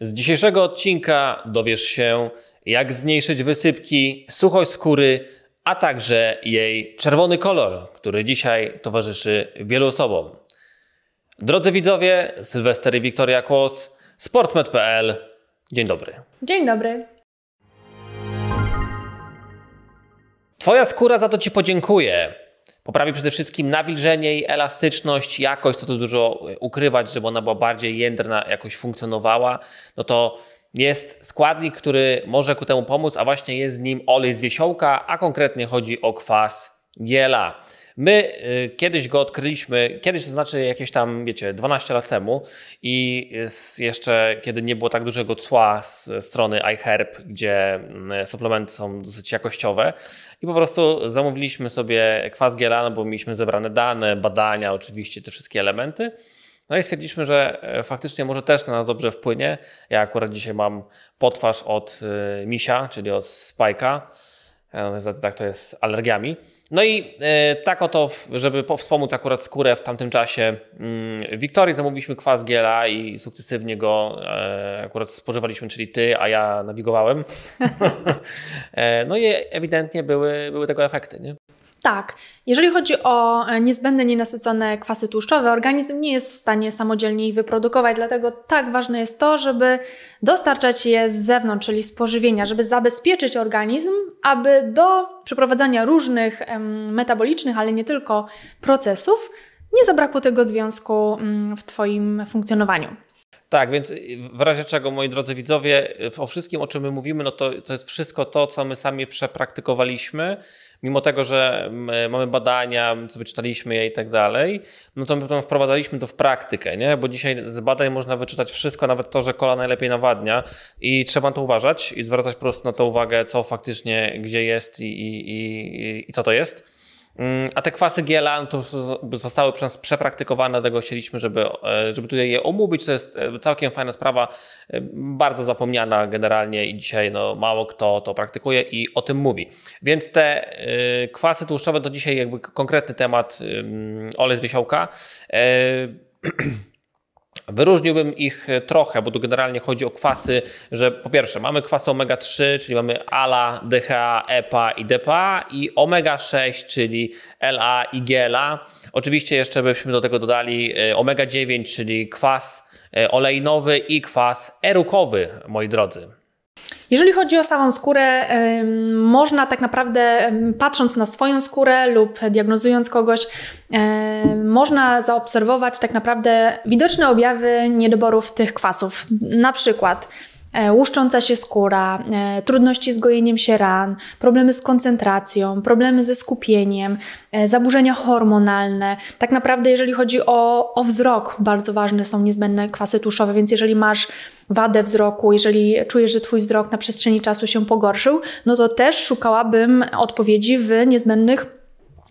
Z dzisiejszego odcinka dowiesz się, jak zmniejszyć wysypki, suchość skóry, a także jej czerwony kolor, który dzisiaj towarzyszy wielu osobom. Drodzy widzowie, Sylwester i Wiktoria Kłos, sportsmed.pl. Dzień dobry. Dzień dobry. Twoja skóra za to Ci podziękuje. Poprawi przede wszystkim nawilżenie i elastyczność, jakość, co tu dużo ukrywać, żeby ona była bardziej jędrna, jakoś funkcjonowała. No to jest składnik, który może ku temu pomóc, a właśnie jest nim olej z wiesiołka, a konkretnie chodzi o kwas giela. My y, kiedyś go odkryliśmy, kiedyś to znaczy jakieś tam, wiecie, 12 lat temu i jeszcze kiedy nie było tak dużego cła z strony iHerb, gdzie mm, suplementy są dosyć jakościowe i po prostu zamówiliśmy sobie kwas giela, no bo mieliśmy zebrane dane, badania, oczywiście te wszystkie elementy. No i stwierdziliśmy, że e, faktycznie może też na nas dobrze wpłynie. Ja akurat dzisiaj mam potwarz od y, misia, czyli od spajka Niestety tak to jest z alergiami. No i e, tak oto, żeby wspomóc akurat skórę w tamtym czasie mm, Wiktorii, zamówiliśmy kwas giela i sukcesywnie go e, akurat spożywaliśmy, czyli ty, a ja nawigowałem. E, no i ewidentnie były, były tego efekty. Nie? Tak. Jeżeli chodzi o e, niezbędne nienasycone kwasy tłuszczowe, organizm nie jest w stanie samodzielnie ich wyprodukować, dlatego tak ważne jest to, żeby dostarczać je z zewnątrz, czyli z pożywienia, żeby zabezpieczyć organizm, aby do przeprowadzania różnych metabolicznych, ale nie tylko procesów, nie zabrakło tego związku mm, w Twoim funkcjonowaniu. Tak, więc w razie czego, moi drodzy widzowie, o wszystkim, o czym my mówimy, no to, to jest wszystko to, co my sami przepraktykowaliśmy mimo tego, że mamy badania, sobie czytaliśmy je i tak dalej, no to my potem wprowadzaliśmy to w praktykę, nie? Bo dzisiaj z badań można wyczytać wszystko, nawet to, że kola najlepiej nawadnia i trzeba na to uważać i zwracać po prostu na to uwagę, co faktycznie gdzie jest i, i, i, i co to jest. Mm, a te kwasy giela no to zostały przez nas przepraktykowane, dlatego chcieliśmy, żeby, e, żeby tutaj je omówić. To jest e, całkiem fajna sprawa, e, bardzo zapomniana generalnie i dzisiaj no, mało kto to praktykuje i o tym mówi. Więc te kwasy tłuszczowe to dzisiaj jakby konkretny temat olej z. Wyróżniłbym ich trochę, bo tu generalnie chodzi o kwasy, że po pierwsze mamy kwasy omega-3, czyli mamy ALA, DHA, EPA i DPA i omega-6, czyli LA i GLA. Oczywiście jeszcze byśmy do tego dodali e, omega-9, czyli kwas e, olejnowy i kwas erukowy, moi drodzy. Jeżeli chodzi o samą skórę, można tak naprawdę, patrząc na swoją skórę lub diagnozując kogoś, można zaobserwować tak naprawdę widoczne objawy niedoborów tych kwasów. Na przykład łuszcząca się skóra, e, trudności z gojeniem się ran, problemy z koncentracją, problemy ze skupieniem, e, zaburzenia hormonalne. Tak naprawdę, jeżeli chodzi o, o wzrok, bardzo ważne są niezbędne kwasy tłuszczowe, więc jeżeli masz wadę wzroku, jeżeli czujesz, że Twój wzrok na przestrzeni czasu się pogorszył, no to też szukałabym odpowiedzi w niezbędnych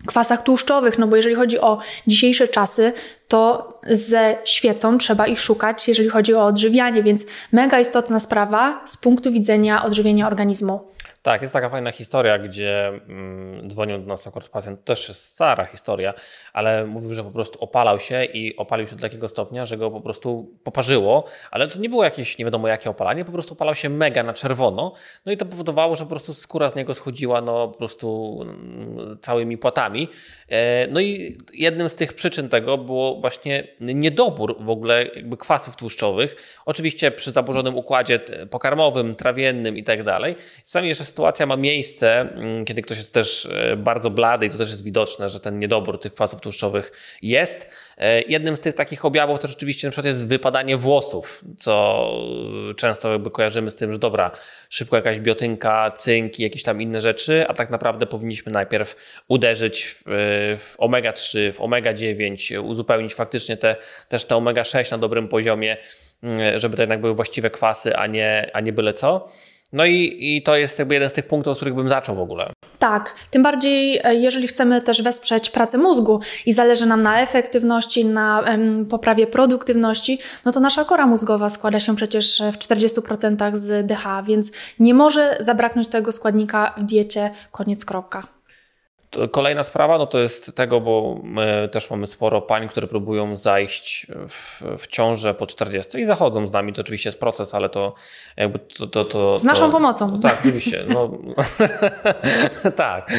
kwasach tłuszczowych, no bo jeżeli chodzi o dzisiejsze czasy, to ze świecą trzeba ich szukać, jeżeli chodzi o odżywianie, więc mega istotna sprawa z punktu widzenia odżywienia organizmu. Tak, jest taka fajna historia, gdzie mm, dzwonił do nas akurat pacjent, to też jest stara historia, ale mówił, że po prostu opalał się i opalił się do takiego stopnia, że go po prostu poparzyło, ale to nie było jakieś nie wiadomo jakie opalanie, po prostu opalał się mega na czerwono, no i to powodowało, że po prostu skóra z niego schodziła no po prostu mm, całymi płatami. E, no i jednym z tych przyczyn tego było właśnie niedobór w ogóle jakby kwasów tłuszczowych, oczywiście przy zaburzonym układzie pokarmowym, trawiennym i tak dalej. Czasami jeszcze sytuacja ma miejsce, mm, kiedy ktoś jest też e, bardzo blady i to też jest widoczne, że ten niedobór tych kwasów tłuszczowych jest. E, jednym z tych takich objawów to rzeczywiście na przykład jest wypadanie włosów, co często jakby kojarzymy z tym, że dobra, szybko jakaś biotynka, cynki, jakieś tam inne rzeczy, a tak naprawdę powinniśmy najpierw uderzyć w, w omega-3, w omega-9, uzupełnić faktycznie te, też te omega-6 na dobrym poziomie, mm, żeby to jednak były właściwe kwasy, a nie, a nie byle co. No i, i to jest jakby jeden z tych punktów, od których bym zaczął w ogóle. Tak, tym bardziej e, jeżeli chcemy też wesprzeć pracę mózgu i zależy nam na efektywności, na em, poprawie produktywności, no to nasza kora mózgowa składa się przecież w 40% z DH, więc nie może zabraknąć tego składnika w diecie, koniec kropka. Kolejna sprawa no to jest tego, bo my też mamy sporo pań, które próbują zajść w, w ciążę po 40 i zachodzą z nami. To oczywiście jest proces, ale to jakby to. to, to z naszą to, pomocą. tak, oczywiście. No, tak.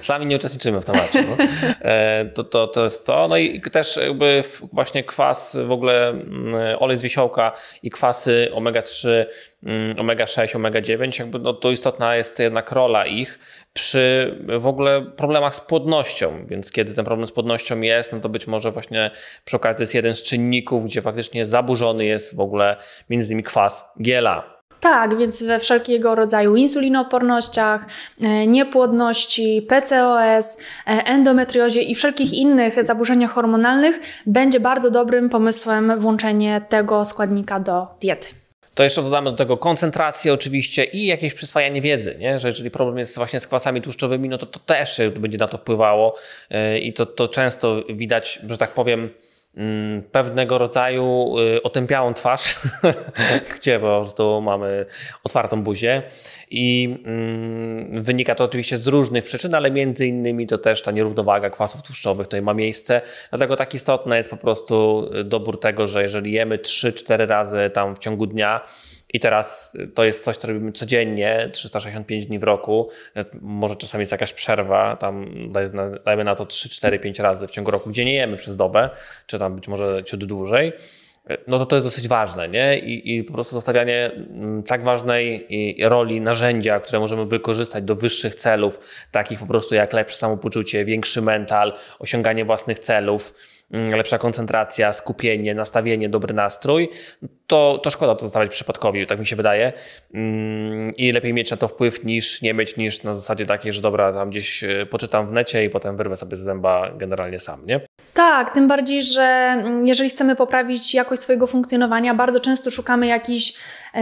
Sami nie uczestniczymy w temacie. No. E, to, to, to jest to. No i też jakby właśnie kwas, w ogóle mm, olej z wiesiołka i kwasy omega-3 Mm, omega-6, omega-9, jakby no, to istotna jest jednak rola ich przy w ogóle problemach z płodnością, więc kiedy ten problem z płodnością jest, no to być może właśnie przy okazji jest jeden z czynników, gdzie faktycznie zaburzony jest w ogóle między innymi kwas giela. Tak, więc we wszelkiego rodzaju insulinoopornościach, e, niepłodności, PCOS, e, endometriozie i wszelkich innych zaburzeniach hormonalnych będzie bardzo dobrym pomysłem włączenie tego składnika do diety. To jeszcze dodamy do tego koncentrację oczywiście i jakieś przyswajanie wiedzy, nie? że jeżeli problem jest właśnie z kwasami tłuszczowymi, no to to też będzie na to wpływało e, i to, to często widać, że tak powiem, pewnego rodzaju y, otępiałą twarz, gdzie po prostu mamy otwartą buzię i mm, wynika to oczywiście z różnych przyczyn, ale między innymi to też ta nierównowaga kwasów tłuszczowych tutaj ma miejsce. Dlatego tak istotne jest po prostu dobór tego, że jeżeli jemy 3-4 razy tam w ciągu dnia, i teraz to jest coś, co robimy codziennie, 365 dni w roku. Może czasami jest jakaś przerwa, tam dajmy na to 3, 4, 5 razy w ciągu roku, gdzie nie jemy przez dobę, czy tam być może ciut dłużej. No to to jest dosyć ważne, nie? I, I po prostu zostawianie mm, tak ważnej roli narzędzia, które możemy wykorzystać do wyższych celów, takich po prostu jak lepsze samopoczucie, większy mental, osiąganie własnych celów, lepsza koncentracja, skupienie, nastawienie, dobry nastrój, to, to szkoda to zostawiać przypadkowi, tak mi się wydaje. Mm, I lepiej mieć na to wpływ niż nie mieć, niż na zasadzie takiej, że dobra, tam gdzieś e, poczytam w necie i potem wyrwę sobie z zęba generalnie sam, nie? Tak, tym bardziej, że mm, jeżeli chcemy poprawić jakość swojego funkcjonowania, bardzo często szukamy jakichś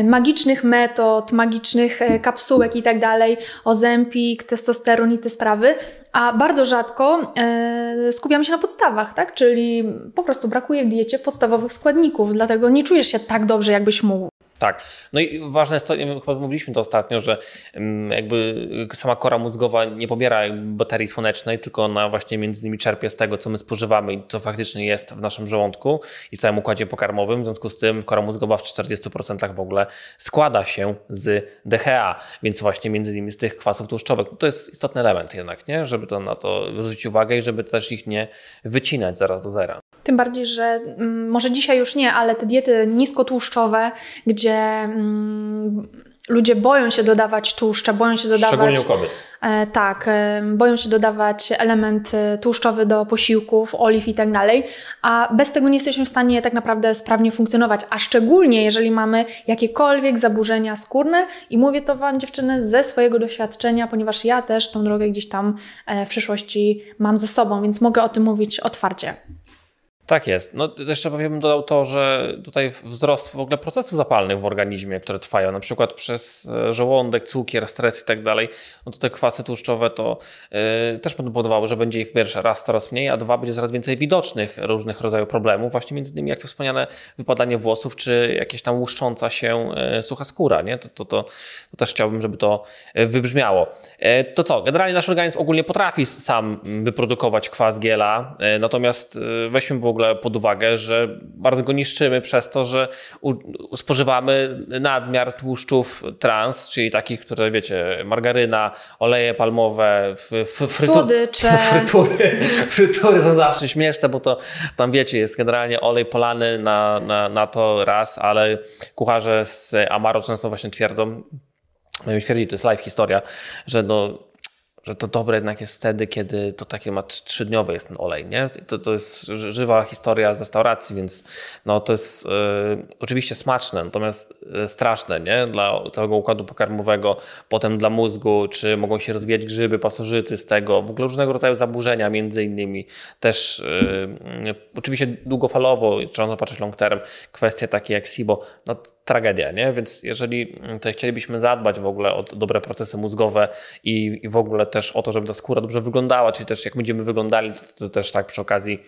magicznych metod, magicznych e, kapsułek i tak dalej, ozempik, testosteron i te sprawy, a bardzo rzadko e, skupiamy się na podstawach, tak? Czyli po prostu brakuje w diecie podstawowych składników, dlatego nie czujesz się tak dobrze, jakbyś mógł. Tak. No i ważne jest to, chyba mówiliśmy to ostatnio, że mm, jakby sama kora mózgowa nie pobiera baterii słonecznej, tylko ona właśnie między innymi czerpie z tego, co my spożywamy i co faktycznie jest w naszym żołądku i w całym układzie pokarmowym. W związku z tym kora mózgowa w 40% w ogóle składa się z DHA, więc właśnie między innymi z tych kwasów tłuszczowych. To jest istotny element jednak, nie? żeby to na to zwrócić uwagę i żeby też ich nie wycinać zaraz do zera. Tym bardziej, że mm, może dzisiaj już nie, ale te diety niskotłuszczowe, gdzie mm, ludzie boją się dodawać tłuszcza, boją się dodawać. Szczególnie u kobiet. E, tak, e, boją się dodawać element e, tłuszczowy do posiłków, oliw i tak dalej, a bez tego nie jesteśmy w stanie tak naprawdę sprawnie funkcjonować, a szczególnie jeżeli mamy jakiekolwiek zaburzenia skórne i mówię to Wam dziewczyny ze swojego doświadczenia, ponieważ ja też tą drogę gdzieś tam w przyszłości mam ze sobą, więc mogę o tym mówić otwarcie. Tak jest. No jeszcze powiem dodał to, że tutaj wzrost w ogóle procesów zapalnych w organizmie, które trwają, na przykład przez e, żołądek, cukier, stres i tak dalej, no to te kwasy tłuszczowe to yy, też będą powodowały, że będzie ich pierwszy raz coraz mniej, a dwa będzie coraz więcej widocznych różnych rodzajów problemów, właśnie między innymi jak to wspomniane wypadanie włosów, czy jakieś tam łuszcząca się yy, sucha skóra, nie? To, to, to, to, też chciałbym, żeby to wybrzmiało. Yy, to co? Generalnie nasz organizm ogólnie potrafi sam wyprodukować kwas giela, natomiast weźmy w ogóle ogóle pod uwagę, że bardzo go niszczymy przez to, że spożywamy nadmiar tłuszczów trans, czyli takich, które wiecie, margaryna, oleje palmowe, frytu, Słodycze. frytury. Frytury są zawsze śmieszne, bo to tam wiecie, jest generalnie olej polany na, na, na to raz, ale kucharze z Amaro często właśnie twierdzą, twierdzi, to jest live historia, że no że to dobre jednak jest wtedy, kiedy to takie ma trzydniowy jest ten olej, nie? To, to jest żywa historia z restauracji, więc no to jest y, oczywiście smaczne, natomiast y, straszne, nie? Dla całego układu pokarmowego, potem dla mózgu, czy mogą się rozwijać grzyby, pasożyty z tego, w ogóle różnego rodzaju zaburzenia między innymi, też y, oczywiście długofalowo, trzeba patrzeć long term, kwestie takie jak SIBO, no tragedia, nie? Więc jeżeli mm, tutaj chcielibyśmy zadbać w ogóle o dobre procesy mózgowe i, i w ogóle też o to, żeby ta skóra dobrze wyglądała, czyli też jak będziemy wyglądali, to, to też tak przy okazji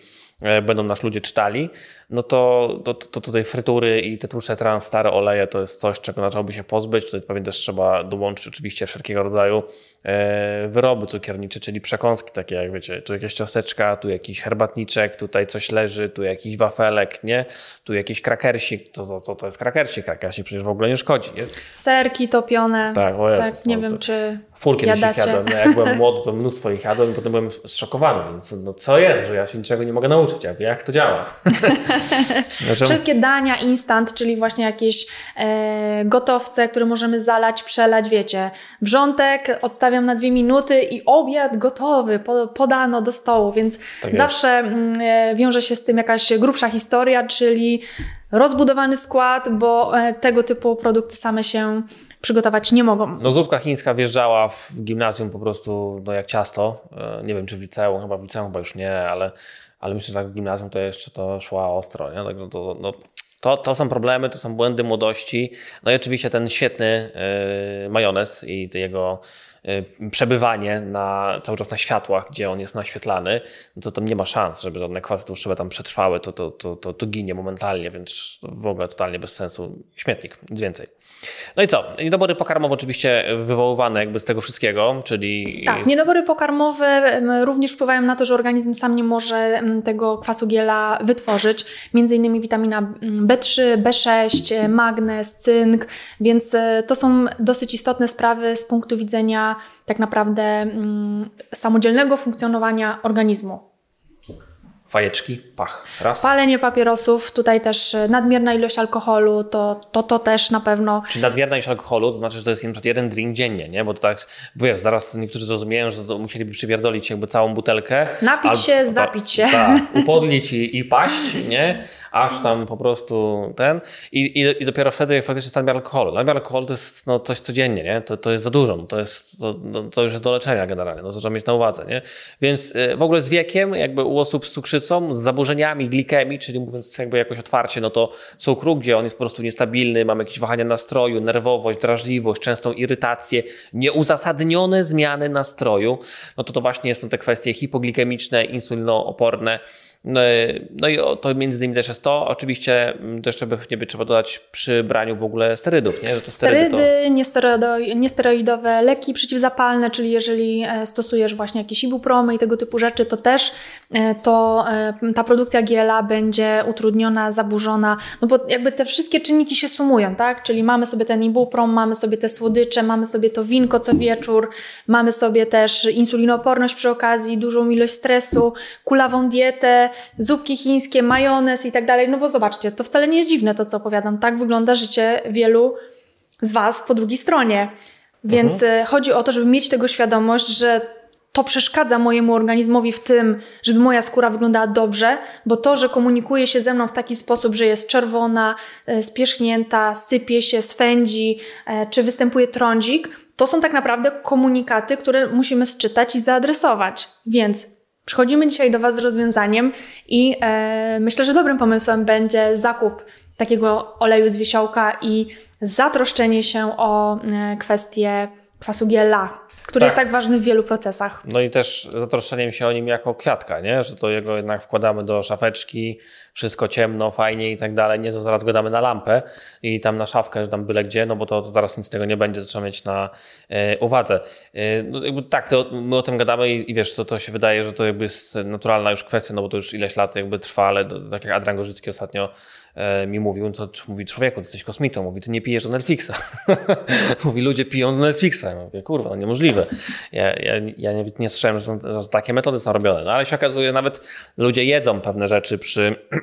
będą nas ludzie czytali, no to, to, to tutaj frytury i te tłuszcze trans, stare oleje to jest coś, czego należałoby się pozbyć. Tutaj pewnie też trzeba dołączyć oczywiście wszelkiego rodzaju e, wyroby cukiernicze, czyli przekąski takie jak wiecie, tu jakieś ciasteczka, tu jakiś herbatniczek, tutaj coś leży, tu jakiś wafelek, nie? Tu jakiś krakersik, to, to, to, to jest krakersik, krakersik przecież w ogóle nie szkodzi, nie? Serki topione. Tak, o Jezus, tak nie no, wiem, czy Fur kiedyś ich jadłem. No, jak byłem młody, to mnóstwo ich jadłem i potem byłem zszokowany. Więc no, co jest, że ja się niczego nie mogę nauczyć? Ja jak to działa. znaczy... Wszelkie dania instant, czyli właśnie jakieś e, gotowce, które możemy zalać, przelać, wiecie. Wrzątek odstawiam na dwie minuty i obiad gotowy, podano do stołu, więc tak zawsze mm, e, wiąże się z tym jakaś grubsza historia, czyli rozbudowany skład, bo e, tego typu produkty same się przygotować nie mogą. No zupka chińska wjeżdżała w gimnazjum po prostu no, jak ciasto. E, nie wiem, czy w liceum, chyba w liceum chyba już nie, ale, ale myślę, że tak w gimnazjum to jeszcze to szła ostro. Nie? To, no, to, to są problemy, to są błędy młodości. No i oczywiście ten świetny yy, majonez i jego przebywanie na, cały czas na światłach, gdzie on jest naświetlany, no to tam nie ma szans, żeby żadne kwasy tłuszczowe tam przetrwały, to, to, to, to, to ginie momentalnie, więc w ogóle totalnie bez sensu. Śmietnik, nic więcej. No i co? Niedobory pokarmowe oczywiście wywoływane jakby z tego wszystkiego, czyli... Tak, niedobory pokarmowe również wpływają na to, że organizm sam nie może tego kwasu giela wytworzyć. Między innymi witamina B3, B6, magnez, cynk, więc e, to są dosyć istotne sprawy z punktu widzenia tak naprawdę samodzielnego funkcjonowania organizmu fajeczki, pach, raz. Palenie papierosów, tutaj też e, nadmierna ilość alkoholu, to to, to też na pewno. Czy nadmierna ilość alkoholu, to znaczy, że to jest na jeden drink dziennie, nie? Bo to tak, wiesz, zaraz niektórzy zrozumieją, że to musieliby przypierdolić jakby całą butelkę. Napić albo, się, zapić się. Tak, upodlić i, i paść, nie? Aż tam po prostu ten i, i, i dopiero wtedy faktycznie jest alkoholu. Nadmiar alkoholu to jest no, coś codziennie, nie? To, to jest za dużo, no, to, jest, to, no, to już jest do leczenia generalnie, no, to trzeba mieć na uwadze, nie? Więc y, w ogóle z wiekiem, jakby u osób z cukrzycą, z zaburzeniami glikemii, czyli mówiąc jakby jakoś otwarcie, no to cukru, gdzie on jest po prostu niestabilny, mamy jakieś wahania nastroju, nerwowość, drażliwość, częstą irytację, nieuzasadnione zmiany nastroju, no to to właśnie są te kwestie hipoglikemiczne, insulinooporne, no, no i to między innymi też jest to. Oczywiście mm, też trzeba, nie by trzeba dodać przy braniu w ogóle sterydów. Nie? To sterydy, sterydy to... niesteroidowe leki przeciwzapalne, czyli jeżeli e, stosujesz właśnie jakieś ibupromy i tego typu rzeczy, to też e, to e, ta produkcja giela będzie utrudniona, zaburzona, no bo jakby te wszystkie czynniki się sumują, tak? Czyli mamy sobie ten ibuprom, mamy sobie te słodycze, mamy sobie to winko co wieczór, mamy sobie też insulinoporność przy okazji, dużą ilość stresu, kulawą dietę, zupki chińskie, majonez i tak dalej. No bo zobaczcie, to wcale nie jest dziwne to, co opowiadam. Tak wygląda życie wielu z Was po drugiej stronie. Więc mhm. E, chodzi o to, żeby mieć tego świadomość, że to przeszkadza mojemu organizmowi w tym, żeby moja skóra wyglądała dobrze, bo to, że komunikuje się ze mną w taki sposób, że jest czerwona, e, spierzchnięta, sypie się, swędzi, e, czy występuje trądzik, to są tak naprawdę komunikaty, które musimy sczytać i zaadresować. Więc Przychodzimy dzisiaj do Was z rozwiązaniem i e, myślę, że dobrym pomysłem będzie zakup takiego oleju z wiesiołka i zatroszczenie się o e, kwestię kwasu GLA, który tak. jest tak ważny w wielu procesach. No i też zatroszczeniem się o nim jako kwiatka, nie? że to jego jednak wkładamy do szafeczki, wszystko ciemno, fajnie i tak dalej, nie to zaraz go damy na lampę i tam na szafkę, że tam byle gdzie, no bo to, to zaraz nic z tego nie będzie, to trzeba mieć na e, uwadze. E, no, tak, to my o tym gadamy i, i, wiesz, to, to się wydaje, że to jakby jest naturalna już kwestia, no bo to już ileś lat jakby trwa, ale tak jak Adrian Gorzycki ostatnio e, mi mówił, to mówi człowieku, ty jesteś kosmitą, mówi, ty nie pijesz do Netflixa. mówi, ludzie piją do Netflixa. Ja mówię, kurwa, no niemożliwe. Ja, ja, ja nie, nie słyszałem, że, są, że takie metody są robione, no ale się okazuje, nawet ludzie jedzą pewne rzeczy przy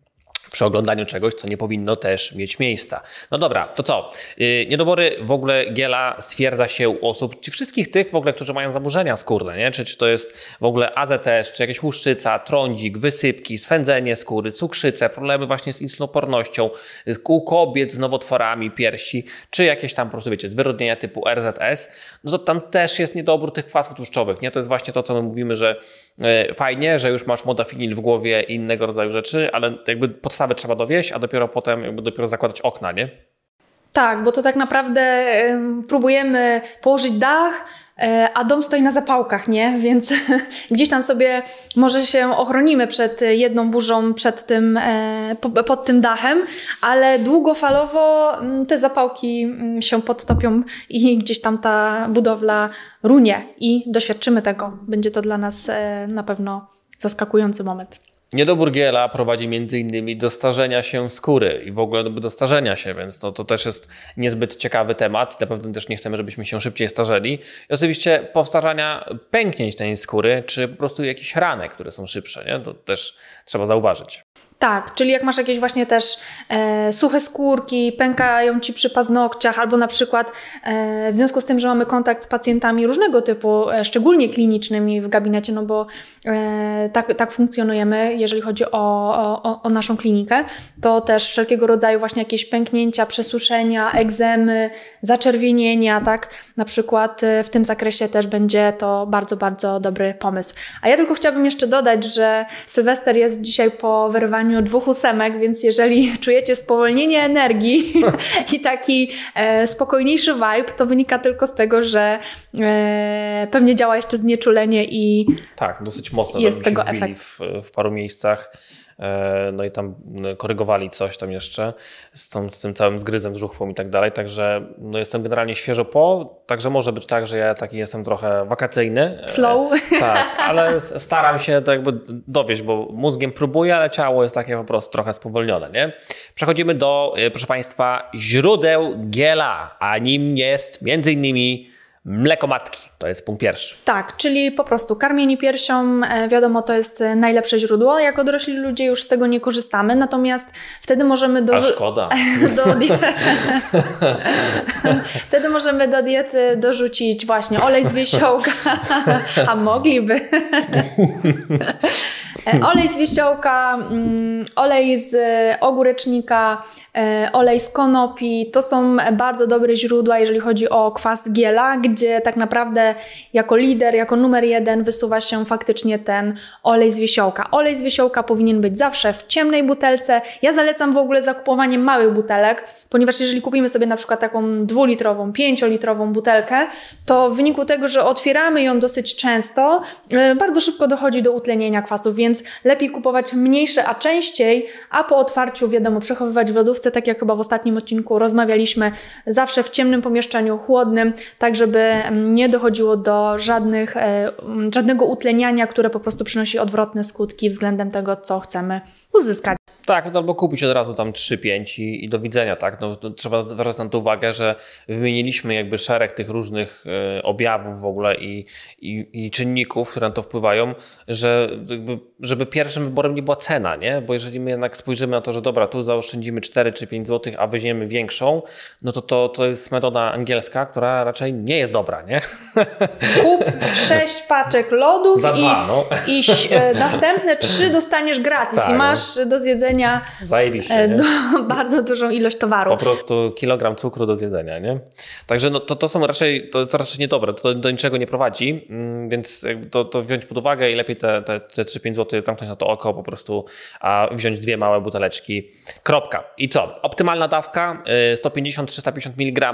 przy oglądaniu czegoś, co nie powinno też mieć miejsca. No dobra, to co? Yy, niedobory w ogóle giela stwierdza się u osób, wszystkich tych w ogóle, którzy mają zaburzenia skórne, nie? Czy, czy to jest w ogóle AZS, czy jakaś łuszczyca, trądzik, wysypki, swędzenie skóry, cukrzycę, problemy właśnie z insulinopornością, u kobiet z nowotworami piersi, czy jakieś tam po prostu, wiecie, zwyrodnienia typu RZS, no to tam też jest niedobór tych kwasów tłuszczowych, nie? To jest właśnie to, co my mówimy, że yy, fajnie, że już masz modafinil w głowie i innego rodzaju rzeczy, ale jakby podstawa podstawę trzeba dowieść, a dopiero potem jakby dopiero zakładać okna, nie? Tak, bo to tak naprawdę próbujemy położyć dach, e, a dom stoi na zapałkach, nie? Więc gdzieś tam sobie może się ochronimy przed jedną burzą, przed tym, e, pod tym dachem, ale długofalowo mm, te zapałki mm, się podtopią i gdzieś tam ta budowla runie i doświadczymy tego. Będzie to dla nas e, na pewno zaskakujący moment. Niedobór giela prowadzi innymi do starzenia się skóry i w ogóle do starzenia się, więc no, to też jest niezbyt ciekawy temat. Na pewno też nie chcemy, żebyśmy się szybciej starzeli. I oczywiście powtarzania pęknięć tej skóry, czy po prostu jakichś ranek, które są szybsze, nie? to też trzeba zauważyć. Tak, czyli jak masz jakieś właśnie też e, suche skórki, pękają ci przy paznokciach, albo na przykład e, w związku z tym, że mamy kontakt z pacjentami różnego typu, e, szczególnie klinicznymi w gabinecie, no bo e, tak, tak funkcjonujemy, jeżeli chodzi o, o, o naszą klinikę, to też wszelkiego rodzaju właśnie jakieś pęknięcia, przesuszenia, egzemy, zaczerwienienia, tak, na przykład e, w tym zakresie też będzie to bardzo, bardzo dobry pomysł. A ja tylko chciałabym jeszcze dodać, że Sylwester jest dzisiaj po wyrwaniu wykonaniu dwóch ósemek, więc jeżeli czujecie spowolnienie energii i taki e, spokojniejszy vibe, to wynika tylko z tego, że e, pewnie działa jeszcze znieczulenie i tak, dosyć mocno jest tego efekt. W, w paru miejscach. E, no i tam korygowali coś tam jeszcze z, tą, z tym całym zgryzem, żuchwą i tak dalej, także no jestem generalnie świeżo po, także może być tak, że ja taki jestem trochę wakacyjny. E, Slow. Tak, ale staram się to jakby dowieść, bo mózgiem próbuję, ale ciało jest takie po prostu trochę spowolnione, nie? Przechodzimy do, e, proszę Państwa, źródeł giela, a nim jest między innymi Mleko matki, to jest punkt pierwszy. Tak, czyli po prostu karmienie piersią, e, wiadomo, to jest najlepsze źródło. Jako dorośli ludzie już z tego nie korzystamy, natomiast wtedy możemy do... A szkoda. do wtedy możemy do diety dorzucić właśnie olej z wiesiołka, a mogliby. E, olej z wiesiołka, mm, olej z ogórecznika, e, olej z konopi. To są bardzo dobre źródła, jeżeli chodzi o kwas giela, gdzie tak naprawdę jako lider, jako numer jeden wysuwa się faktycznie ten olej z wiesiołka. Olej z wiesiołka powinien być zawsze w ciemnej butelce. Ja zalecam w ogóle zakupowanie małych butelek, ponieważ jeżeli kupimy sobie na przykład taką dwulitrową, pięciolitrową butelkę, to w wyniku tego, że otwieramy ją dosyć często, e, bardzo szybko dochodzi do utlenienia kwasu, więc lepiej kupować mniejsze, a częściej, a po otwarciu, wiadomo, przechowywać w lodówce, tak jak chyba w ostatnim odcinku rozmawialiśmy, zawsze w ciemnym pomieszczeniu, chłodnym, tak żeby mm, nie dochodziło do żadnych, e, żadnego utleniania, które po prostu przynosi odwrotne skutki względem tego, co chcemy uzyskać. Tak, no albo kupić od razu tam 3-5 i, i, do widzenia, tak? No, trzeba zwracać na to uwagę, że wymieniliśmy jakby szereg tych różnych e, objawów w ogóle i, i, i, czynników, które na to wpływają, że jakby, żeby pierwszym wyborem nie była cena, nie? Bo jeżeli my jednak spojrzymy na to, że dobra, tu zaoszczędzimy 4 czy 5 zł, a weźmiemy większą, no to, to to jest metoda angielska, która raczej nie jest dobra, nie? Kup 6 paczek lodów Za i, dwa, no. i e, następne 3 dostaniesz gratis tak, i masz masz do zjedzenia Zajebiście, do, bardzo dużą ilość towaru. Po prostu kilogram cukru do zjedzenia, nie? Także no, to, to są raczej, to jest raczej niedobre, to do niczego nie prowadzi, mm, więc to, to wziąć pod uwagę i lepiej te, te, te 3-5 zł zamknąć na to oko po prostu, a wziąć dwie małe buteleczki. Kropka. I co? Optymalna dawka 150-350 y, mg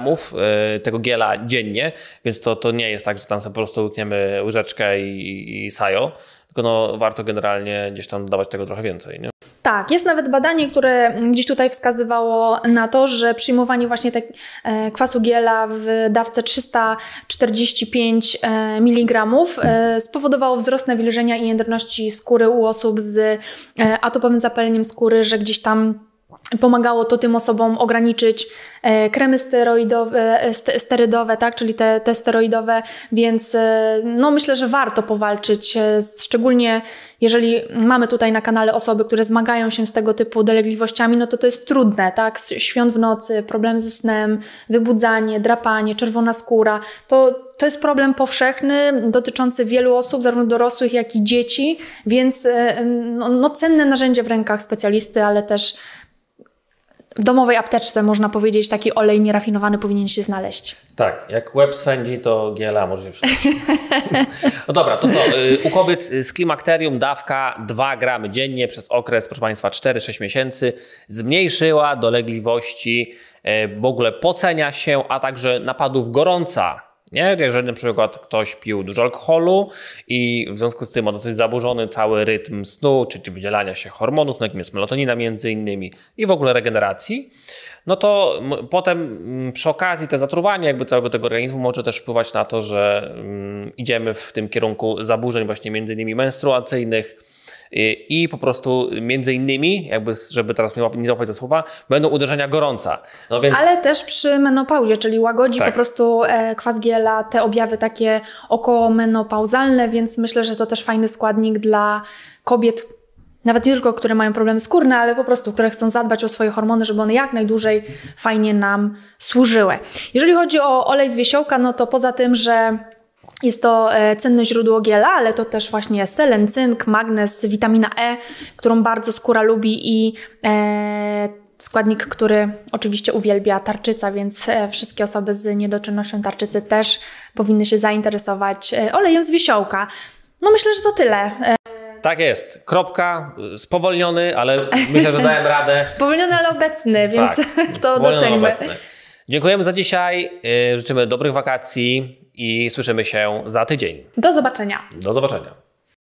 y, tego giela dziennie, więc to, to nie jest tak, że tam sobie po prostu łykniemy łyżeczkę i, i sajo, tylko no, warto generalnie gdzieś tam dawać tego trochę więcej. Nie? Tak, jest nawet badanie, które gdzieś tutaj wskazywało na to, że przyjmowanie właśnie te, e, kwasu giela w dawce 345 e, mg e, spowodowało wzrost nawilżenia i jędrności skóry u osób z atopowym zapaleniem skóry, że gdzieś tam Pomagało to tym osobom ograniczyć e, kremy steroidowe, e, sterydowe, tak, czyli te, te steroidowe, więc e, no myślę, że warto powalczyć, szczególnie jeżeli mamy tutaj na kanale osoby, które zmagają się z tego typu dolegliwościami, no to to jest trudne, tak, świąt w nocy, problem ze snem, wybudzanie, drapanie, czerwona skóra, to, to jest problem powszechny, dotyczący wielu osób, zarówno dorosłych, jak i dzieci, więc no, no cenne narzędzie w rękach specjalisty, ale też domowej apteczce, można powiedzieć, taki olej nierafinowany powinien się znaleźć. Tak, jak łeb swędzi, to giela może się No dobra, to co? Y, u kobiet z klimakterium dawka 2 gramy dziennie przez okres, proszę Państwa, 4-6 miesięcy zmniejszyła dolegliwości, y, w ogóle pocenia się, a także napadów gorąca nie? Jeżeli na przykład ktoś pił dużo alkoholu i w związku z tym ma dosyć zaburzony cały rytm snu, czyli wydzielania się hormonów, no jakim jest melatonina między innymi i w ogóle regeneracji, no to potem przy okazji te zatruwanie jakby całego tego organizmu może też wpływać na to, że idziemy w tym kierunku zaburzeń właśnie między innymi menstruacyjnych, i po prostu między innymi, jakby, żeby teraz nie złapać za słowa, będą uderzenia gorąca. No więc... Ale też przy menopauzie, czyli łagodzi tak. po prostu e, kwas giela, te objawy takie około menopauzalne, więc myślę, że to też fajny składnik dla kobiet, nawet nie tylko, które mają problemy skórne, ale po prostu, które chcą zadbać o swoje hormony, żeby one jak najdłużej fajnie nam służyły. Jeżeli chodzi o olej z wiesiołka, no to poza tym, że jest to e, cenne źródło giela, ale to też właśnie selen, cynk, magnez, witamina E, którą bardzo skóra lubi i e, składnik, który oczywiście uwielbia tarczyca, więc e, wszystkie osoby z niedoczynnością tarczycy też powinny się zainteresować e, olejem z wisiołka. No myślę, że to tyle. Tak jest. Kropka, spowolniony, ale myślę, że dałem radę. spowolniony, ale obecny, więc tak, to. Obecny. Dziękujemy za dzisiaj. Życzymy dobrych wakacji i słyszymy się za tydzień. Do zobaczenia. Do zobaczenia.